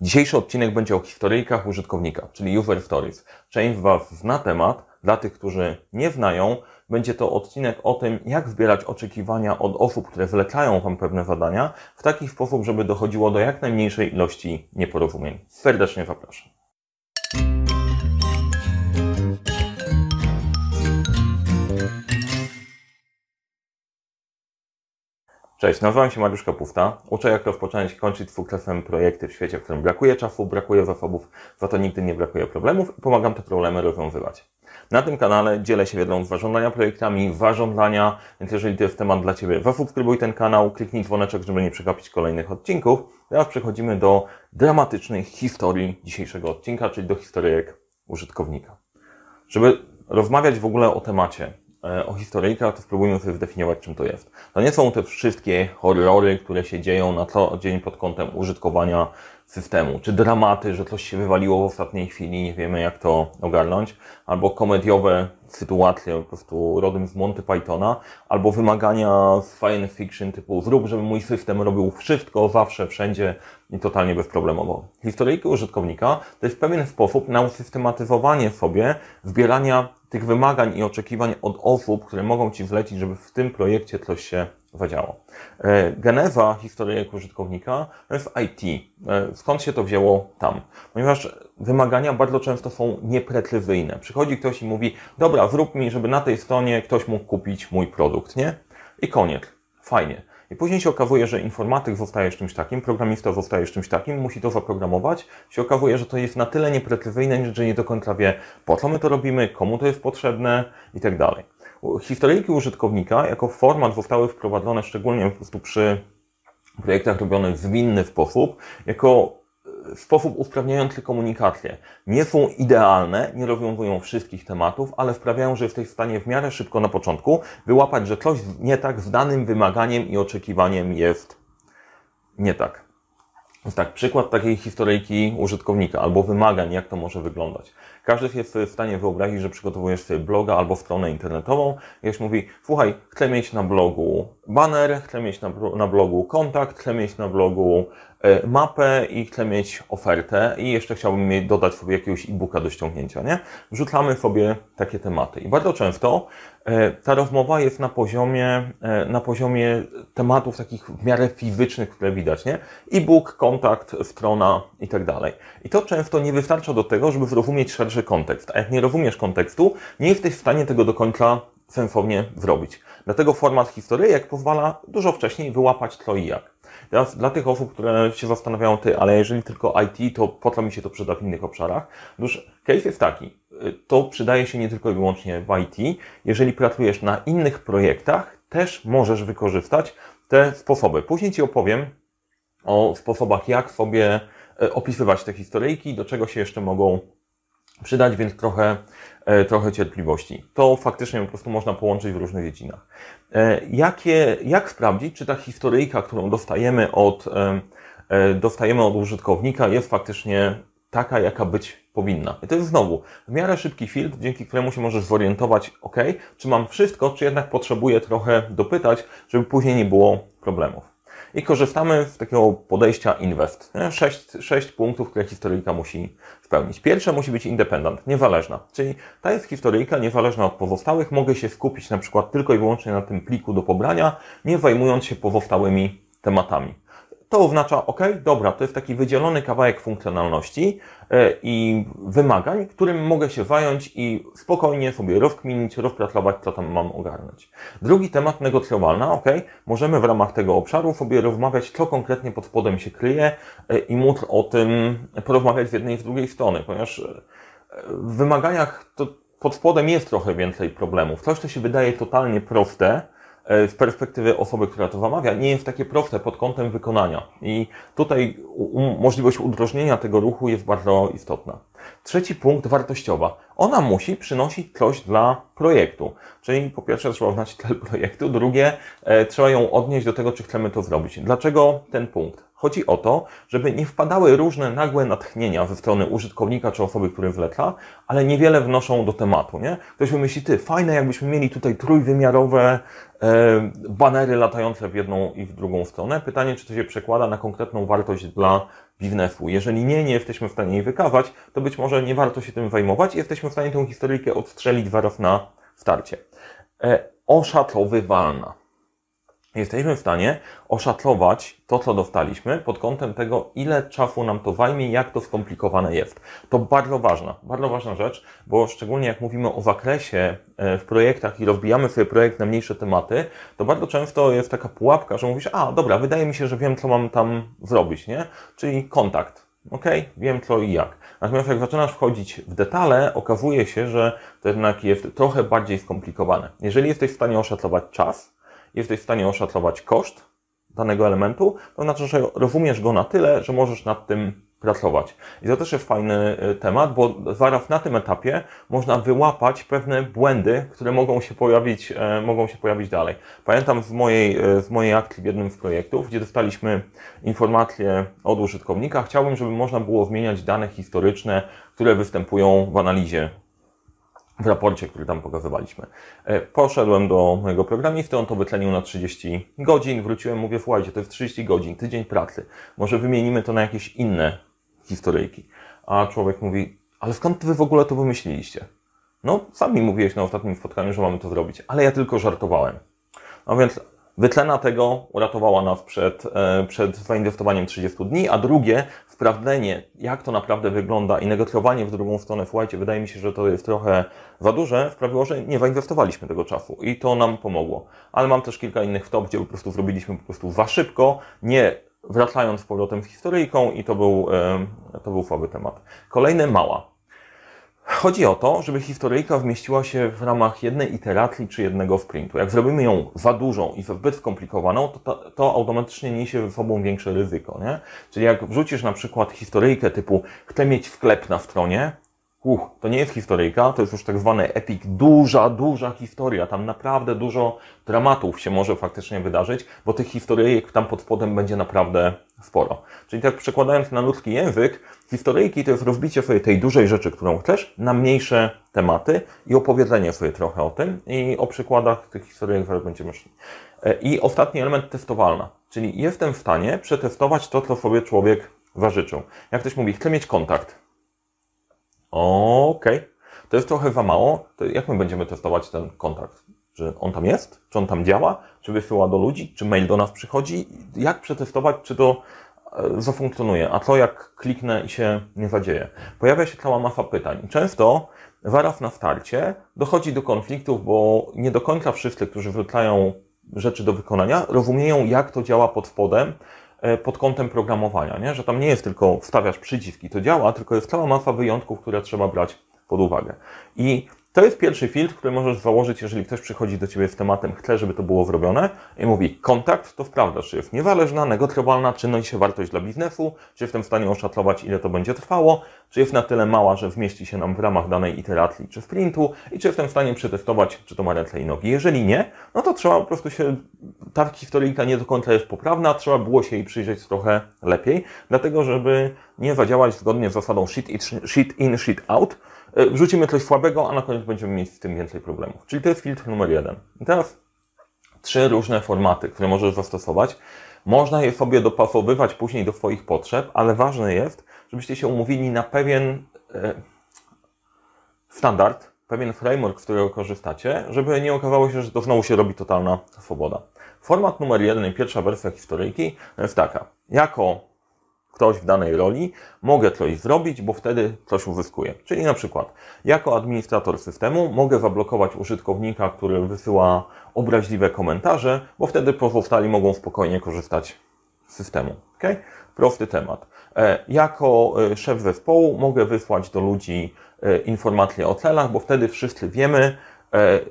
Dzisiejszy odcinek będzie o historyjkach użytkownika, czyli user stories. Część Was zna temat, dla tych, którzy nie znają, będzie to odcinek o tym, jak zbierać oczekiwania od osób, które zlecają Wam pewne zadania, w taki sposób, żeby dochodziło do jak najmniejszej ilości nieporozumień. Serdecznie zapraszam. Cześć, nazywam się Mariusz Kapufta. Uczę jak rozpocząć kończyć dwukrefem projekty w świecie, w którym brakuje czasu, brakuje zasobów, za to nigdy nie brakuje problemów i pomagam te problemy rozwiązywać. Na tym kanale dzielę się wiedzą z zarządzania projektami, zarządzania, więc jeżeli to jest temat dla Ciebie, zasubskrybuj ten kanał, kliknij dzwoneczek, żeby nie przegapić kolejnych odcinków. Teraz przechodzimy do dramatycznej historii dzisiejszego odcinka, czyli do historyjek użytkownika. Żeby rozmawiać w ogóle o temacie, o historyjkach, to spróbujmy sobie zdefiniować, czym to jest. To nie są te wszystkie horrory, które się dzieją na co dzień pod kątem użytkowania systemu, czy dramaty, że coś się wywaliło w ostatniej chwili, nie wiemy jak to ogarnąć, albo komediowe sytuacje, po prostu rodem z Monty Pythona, albo wymagania z science fiction typu zrób, żeby mój system robił wszystko, zawsze, wszędzie i totalnie bezproblemowo. Historyjki użytkownika to jest pewien sposób na usystematyzowanie sobie zbierania tych wymagań i oczekiwań od osób, które mogą Ci zlecić, żeby w tym projekcie coś się zadziało. E, geneza historyjek użytkownika to jest IT. Skąd się to wzięło tam? Ponieważ wymagania bardzo często są nieprecyzyjne. Przychodzi ktoś i mówi, dobra, zrób mi, żeby na tej stronie ktoś mógł kupić mój produkt, nie? I koniec. Fajnie. I później się okazuje, że informatyk zostaje czymś takim, programista zostaje czymś takim, musi to zaprogramować. Się okazuje, że to jest na tyle nieprecyzyjne, że nie do końca wie, po co my to robimy, komu to jest potrzebne i tak dalej. Historyjki użytkownika jako format zostały wprowadzone szczególnie po prostu przy projektach robionych w inny sposób, jako sposób usprawniający komunikację. Nie są idealne, nie rozwiązują wszystkich tematów, ale sprawiają, że jesteś w stanie w miarę szybko na początku wyłapać, że coś nie tak z danym wymaganiem i oczekiwaniem jest nie tak. Tak, przykład takiej historyjki użytkownika albo wymagań, jak to może wyglądać. Każdy jest w stanie wyobrazić, że przygotowujesz sobie bloga albo stronę internetową i ktoś mówi, słuchaj, chcę mieć na blogu banner, chcę mieć na, na blogu kontakt, chcę mieć na blogu E, mapę i chcę mieć ofertę i jeszcze chciałbym mieć, dodać sobie jakiegoś e-booka do ściągnięcia, nie? Wrzucamy sobie takie tematy. I bardzo często ta rozmowa jest na poziomie, e, na poziomie tematów takich w miarę fizycznych, które widać, nie? E-book, kontakt, strona i tak dalej. I to często nie wystarcza do tego, żeby zrozumieć szerszy kontekst. A jak nie rozumiesz kontekstu, nie jesteś w stanie tego do końca sensownie zrobić. Dlatego format historyjek pozwala dużo wcześniej wyłapać co i jak. Teraz dla tych osób, które się zastanawiają, ty, ale jeżeli tylko IT, to po co mi się to przyda w innych obszarach? Otóż case jest taki, to przydaje się nie tylko i wyłącznie w IT. Jeżeli pracujesz na innych projektach, też możesz wykorzystać te sposoby. Później Ci opowiem o sposobach, jak sobie e, opisywać te historyjki, do czego się jeszcze mogą przydać, więc trochę, e, trochę cierpliwości. To faktycznie po prostu można połączyć w różnych dziedzinach. E, jakie, jak sprawdzić, czy ta historyjka, którą dostajemy od, dostajemy od użytkownika, jest faktycznie taka, jaka być powinna. I to jest znowu w miarę szybki filtr, dzięki któremu się możesz zorientować, ok, czy mam wszystko, czy jednak potrzebuję trochę dopytać, żeby później nie było problemów i korzystamy z takiego podejścia invest. Sześć, sześć punktów, które historyjka musi spełnić. Pierwsze musi być independent, niezależna, czyli ta jest historyjka niezależna od pozostałych, mogę się skupić na przykład tylko i wyłącznie na tym pliku do pobrania, nie zajmując się pozostałymi tematami to oznacza, ok, dobra, to jest taki wydzielony kawałek funkcjonalności e, i wymagań, którym mogę się zająć i spokojnie sobie rozkminić, rozpracować, co tam mam ogarnąć. Drugi temat negocjowalna, ok, możemy w ramach tego obszaru sobie rozmawiać, co konkretnie pod spodem się kryje e, i móc o tym porozmawiać z jednej i z drugiej strony, ponieważ e, w wymaganiach to pod spodem jest trochę więcej problemów. Coś, co się wydaje totalnie proste, z perspektywy osoby, która to zamawia, nie jest takie proste pod kątem wykonania. I tutaj możliwość udrożnienia tego ruchu jest bardzo istotna. Trzeci punkt, wartościowa. Ona musi przynosić coś dla projektu. Czyli po pierwsze trzeba znać cel projektu, drugie e, trzeba ją odnieść do tego, czy chcemy to zrobić. Dlaczego ten punkt? Chodzi o to, żeby nie wpadały różne nagłe natchnienia ze strony użytkownika czy osoby, który wleca, ale niewiele wnoszą do tematu, nie? Ktoś wymyśli, ty, fajne jakbyśmy mieli tutaj trójwymiarowe e, banery latające w jedną i w drugą stronę. Pytanie, czy to się przekłada na konkretną wartość dla biznesu. Jeżeli nie, nie jesteśmy w stanie jej wykazać, to być może nie warto się tym zajmować i jesteśmy w stanie tę historyjkę odstrzelić zaraz na starcie. E, oszacowywalna jesteśmy w stanie oszacować to, co dostaliśmy pod kątem tego, ile czasu nam to zajmie, jak to skomplikowane jest. To bardzo ważna, bardzo ważna rzecz, bo szczególnie jak mówimy o zakresie e, w projektach i rozbijamy sobie projekt na mniejsze tematy, to bardzo często jest taka pułapka, że mówisz, a dobra, wydaje mi się, że wiem, co mam tam zrobić, nie? Czyli kontakt. OK, wiem co i jak. Natomiast jak zaczynasz wchodzić w detale, okazuje się, że to jednak jest trochę bardziej skomplikowane. Jeżeli jesteś w stanie oszacować czas, jesteś w stanie oszacować koszt danego elementu, to znaczy, że rozumiesz go na tyle, że możesz nad tym pracować. I to też jest fajny y, temat, bo zaraz na tym etapie można wyłapać pewne błędy, które mogą się pojawić, e, mogą się pojawić dalej. Pamiętam z mojej, e, z mojej akcji w jednym z projektów, gdzie dostaliśmy informacje od użytkownika, chciałbym, żeby można było zmieniać dane historyczne, które występują w analizie w raporcie, który tam pokazywaliśmy. E, poszedłem do mojego programisty, on to wytlenił na 30 godzin, wróciłem, mówię, słuchajcie, to jest 30 godzin, tydzień pracy, może wymienimy to na jakieś inne historyjki. A człowiek mówi, ale skąd wy w ogóle to wymyśliliście? No, sami mówiłeś na ostatnim spotkaniu, że mamy to zrobić, ale ja tylko żartowałem. No więc Wytlena tego uratowała nas przed, e, przed zainwestowaniem 30 dni, a drugie, sprawdzenie, jak to naprawdę wygląda i negocjowanie w drugą stronę, słuchajcie, wydaje mi się, że to jest trochę za duże, sprawiło, że nie zainwestowaliśmy tego czasu i to nam pomogło. Ale mam też kilka innych top, gdzie po prostu zrobiliśmy po prostu za szybko, nie wracając z powrotem z historyjką i to był, e, to był słaby temat. Kolejny mała. Chodzi o to, żeby historyjka wmieściła się w ramach jednej iteracji czy jednego sprintu. Jak zrobimy ją za dużą i za zbyt skomplikowaną, to, to, to automatycznie niesie ze sobą większe ryzyko. Nie? Czyli jak wrzucisz na przykład historyjkę typu chcę mieć sklep na stronie, Uch, to nie jest historyjka, to jest już tak zwany epic, duża, duża historia. Tam naprawdę dużo dramatów się może faktycznie wydarzyć, bo tych historyjek tam pod spodem będzie naprawdę sporo. Czyli tak przekładając na ludzki język, historyjki to jest rozbicie sobie tej dużej rzeczy, którą chcesz, na mniejsze tematy i opowiedzenie sobie trochę o tym i o przykładach tych historyjek zaraz będziemy szli. I ostatni element testowalna, czyli jestem w stanie przetestować to, co sobie człowiek zażyczył. Jak ktoś mówi, chcę mieć kontakt, Okej. Okay. To jest trochę za mało. To jak my będziemy testować ten kontakt? Czy on tam jest? Czy on tam działa? Czy wysyła do ludzi? Czy mail do nas przychodzi? Jak przetestować, czy to e, zafunkcjonuje? A co jak kliknę i się nie zadzieje? Pojawia się cała masa pytań. Często zaraz na starcie dochodzi do konfliktów, bo nie do końca wszyscy, którzy wrzucają rzeczy do wykonania, rozumieją, jak to działa pod spodem E, pod kątem programowania, nie? że tam nie jest tylko wstawiasz przycisk i to działa, tylko jest cała masa wyjątków, które trzeba brać pod uwagę. I to jest pierwszy filtr, który możesz założyć, jeżeli ktoś przychodzi do Ciebie z tematem, chce, żeby to było zrobione i mówi, kontakt to sprawdza, czy jest niezależna, negocjowalna, czy nosi się wartość dla biznesu, czy jestem w stanie oszacować, ile to będzie trwało, czy jest na tyle mała, że wmieści się nam w ramach danej iteracji czy sprintu i czy jestem w stanie przetestować, czy to ma ręce i nogi. Jeżeli nie, no to trzeba po prostu się, ta historyjka nie do końca jest poprawna, trzeba było się jej przyjrzeć trochę lepiej, dlatego żeby nie zadziałać zgodnie z zasadą shit in, shit out, wrzucimy coś słabego, a na koniec będziemy mieć z tym więcej problemów. Czyli to jest filtr numer jeden. I teraz trzy różne formaty, które możesz zastosować. Można je sobie dopasowywać później do Twoich potrzeb, ale ważne jest, żebyście się umówili na pewien e, standard, pewien framework, z którego korzystacie, żeby nie okazało się, że to znowu się robi totalna swoboda. Format numer jeden i pierwsza wersja historyjki jest taka. Jako ktoś w danej roli, mogę coś zrobić, bo wtedy coś uzyskuję. Czyli na przykład, jako administrator systemu mogę zablokować użytkownika, który wysyła obraźliwe komentarze, bo wtedy pozostali mogą spokojnie korzystać z systemu. Okay? Prosty temat. E, jako e, szef zespołu mogę wysłać do ludzi e, informacje o celach, bo wtedy wszyscy wiemy,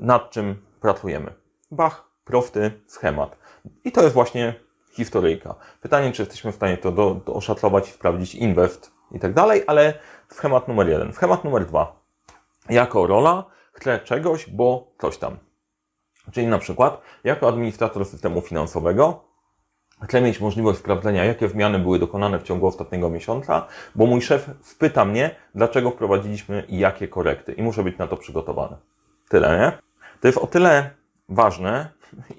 nad czym pracujemy. Bach, prosty schemat. I to jest właśnie historyjka. Pytanie, czy jesteśmy w stanie to do, do oszacować i sprawdzić inwest i tak dalej, ale schemat numer jeden. Schemat numer dwa. Jako rola chcę czegoś, bo coś tam. Czyli na przykład, jako administrator systemu finansowego Chcę mieć możliwość sprawdzenia, jakie zmiany były dokonane w ciągu ostatniego miesiąca, bo mój szef spyta mnie, dlaczego wprowadziliśmy i jakie korekty i muszę być na to przygotowany. Tyle, nie? To jest o tyle ważne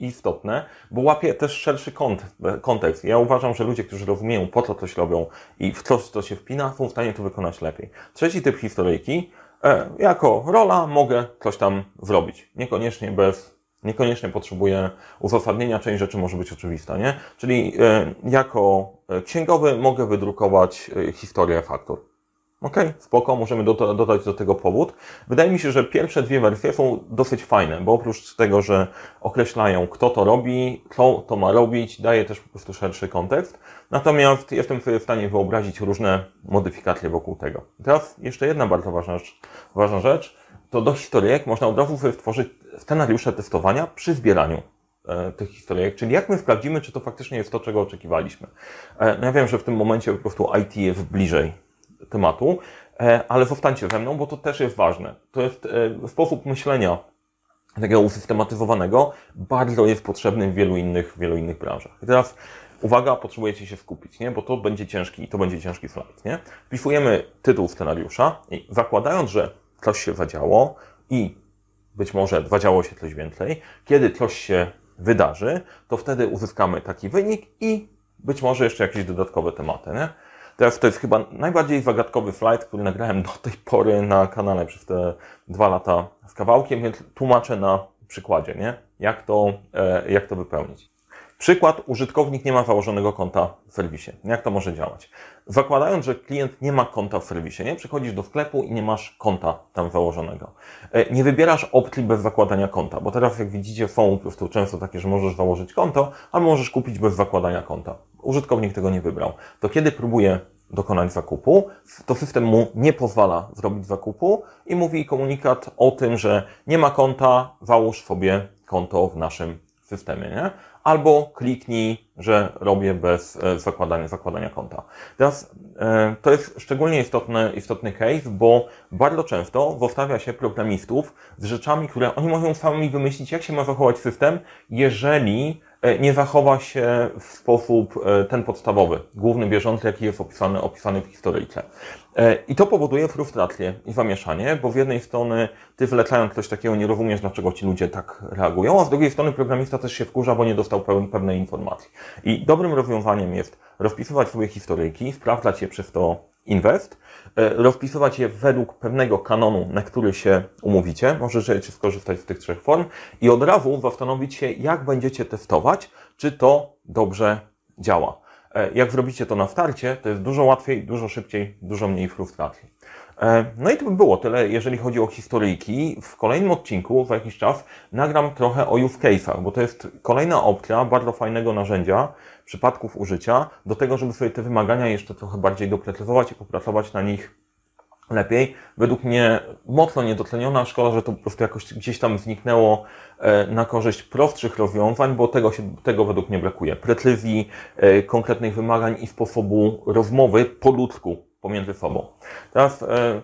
istotne, bo łapie też szerszy kont, kontekst. Ja uważam, że ludzie, którzy rozumieją, po co coś robią i w coś, co się wpina, są w stanie to wykonać lepiej. Trzeci typ historyjki, e, jako rola mogę coś tam zrobić. Niekoniecznie bez Niekoniecznie potrzebuję uzasadnienia, część rzeczy może być oczywista, nie? Czyli e, jako e, księgowy mogę wydrukować e, historię faktur. Ok, spoko, możemy do, dodać do tego powód. Wydaje mi się, że pierwsze dwie wersje są dosyć fajne, bo oprócz tego, że określają, kto to robi, kto to ma robić, daje też po prostu szerszy kontekst. Natomiast jestem sobie w stanie wyobrazić różne modyfikacje wokół tego. teraz jeszcze jedna bardzo ważna rzecz, ważna rzecz to do historyjek można od razu sobie stworzyć scenariusze testowania przy zbieraniu e, tych historyjek, czyli jak my sprawdzimy, czy to faktycznie jest to, czego oczekiwaliśmy. E, no ja wiem, że w tym momencie po prostu IT jest bliżej tematu, e, ale zostańcie ze mną, bo to też jest ważne. To jest sposób myślenia takiego usystematyzowanego, bardzo jest potrzebny w wielu innych, wielu innych branżach. I teraz uwaga, potrzebujecie się skupić, nie? bo to będzie ciężki, to będzie ciężki slajd. Nie? Wpisujemy tytuł scenariusza i zakładając, że coś się zadziało i być może zadziało się coś więcej, kiedy coś się wydarzy, to wtedy uzyskamy taki wynik i być może jeszcze jakieś dodatkowe tematy. Nie? Teraz to jest chyba najbardziej zagadkowy slajd, który nagrałem do tej pory na kanale przez te dwa lata z kawałkiem, więc tłumaczę na przykładzie, nie? Jak, to, e, jak to wypełnić. Przykład, użytkownik nie ma założonego konta w serwisie. Jak to może działać? Zakładając, że klient nie ma konta w serwisie, nie? Przychodzisz do sklepu i nie masz konta tam założonego. E, nie wybierasz opcji bez zakładania konta, bo teraz jak widzicie są po prostu często takie, że możesz założyć konto, albo możesz kupić bez zakładania konta. Użytkownik tego nie wybrał. To kiedy próbuje dokonać zakupu, to system mu nie pozwala zrobić zakupu i mówi komunikat o tym, że nie ma konta, załóż sobie konto w naszym systemie, nie? albo kliknij, że robię bez e, zakładania, zakładania konta. Teraz e, to jest szczególnie istotny, istotny case, bo bardzo często zostawia się programistów z rzeczami, które oni mogą sami wymyślić, jak się ma zachować system, jeżeli nie zachowa się w sposób ten podstawowy, główny bieżący, jaki jest opisany, opisany w historyjce. E, I to powoduje frustrację i zamieszanie, bo z jednej strony ty wlecając coś takiego nie rozumiesz, dlaczego ci ludzie tak reagują, a z drugiej strony programista też się wkurza, bo nie dostał pewnej informacji. I dobrym rozwiązaniem jest rozpisywać swoje historyjki, sprawdzać je przez to invest, e, rozpisywać je według pewnego kanonu, na który się umówicie. Możecie skorzystać z tych trzech form i od razu zastanowić się, jak będziecie testować, czy to dobrze działa. E, jak zrobicie to na starcie, to jest dużo łatwiej, dużo szybciej, dużo mniej frustracji. E, no i to by było tyle, jeżeli chodzi o historyjki. W kolejnym odcinku, za jakiś czas, nagram trochę o use case'ach, bo to jest kolejna opcja bardzo fajnego narzędzia, przypadków użycia, do tego, żeby sobie te wymagania jeszcze trochę bardziej doprecyzować i popracować na nich lepiej. Według mnie mocno niedoceniona. Szkoda, że to po prostu jakoś gdzieś tam zniknęło e, na korzyść prostszych rozwiązań, bo tego, się, tego według mnie brakuje. Precyzji, e, konkretnych wymagań i sposobu rozmowy po ludzku pomiędzy sobą. Teraz, e,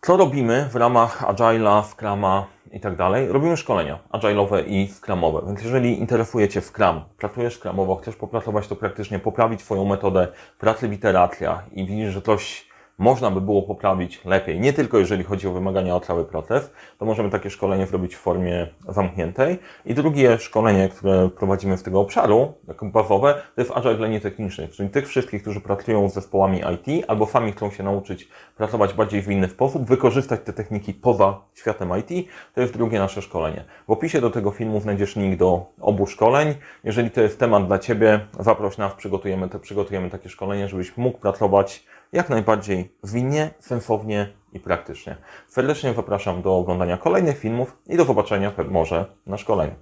co robimy w ramach Agile'a, Scrama i tak dalej? Robimy szkolenia agile'owe i scrumowe. Więc jeżeli interesuje Cię Scrum, pracujesz scrumowo, chcesz popracować to praktycznie, poprawić swoją metodę pracy w iteracjach i widzisz, że coś można by było poprawić lepiej. Nie tylko jeżeli chodzi o wymagania o cały proces, to możemy takie szkolenie zrobić w formie zamkniętej. I drugie szkolenie, które prowadzimy z tego obszaru, jako bazowe, to jest Agile dla nietechnicznych, czyli tych wszystkich, którzy pracują z zespołami IT albo sami chcą się nauczyć pracować bardziej w inny sposób, wykorzystać te techniki poza światem IT, to jest drugie nasze szkolenie. W opisie do tego filmu znajdziesz link do obu szkoleń. Jeżeli to jest temat dla Ciebie, zaproś nas, przygotujemy, te, przygotujemy takie szkolenie, żebyś mógł pracować jak najbardziej zwinnie, sensownie i praktycznie. Serdecznie zapraszam do oglądania kolejnych filmów i do zobaczenia może na szkoleniu.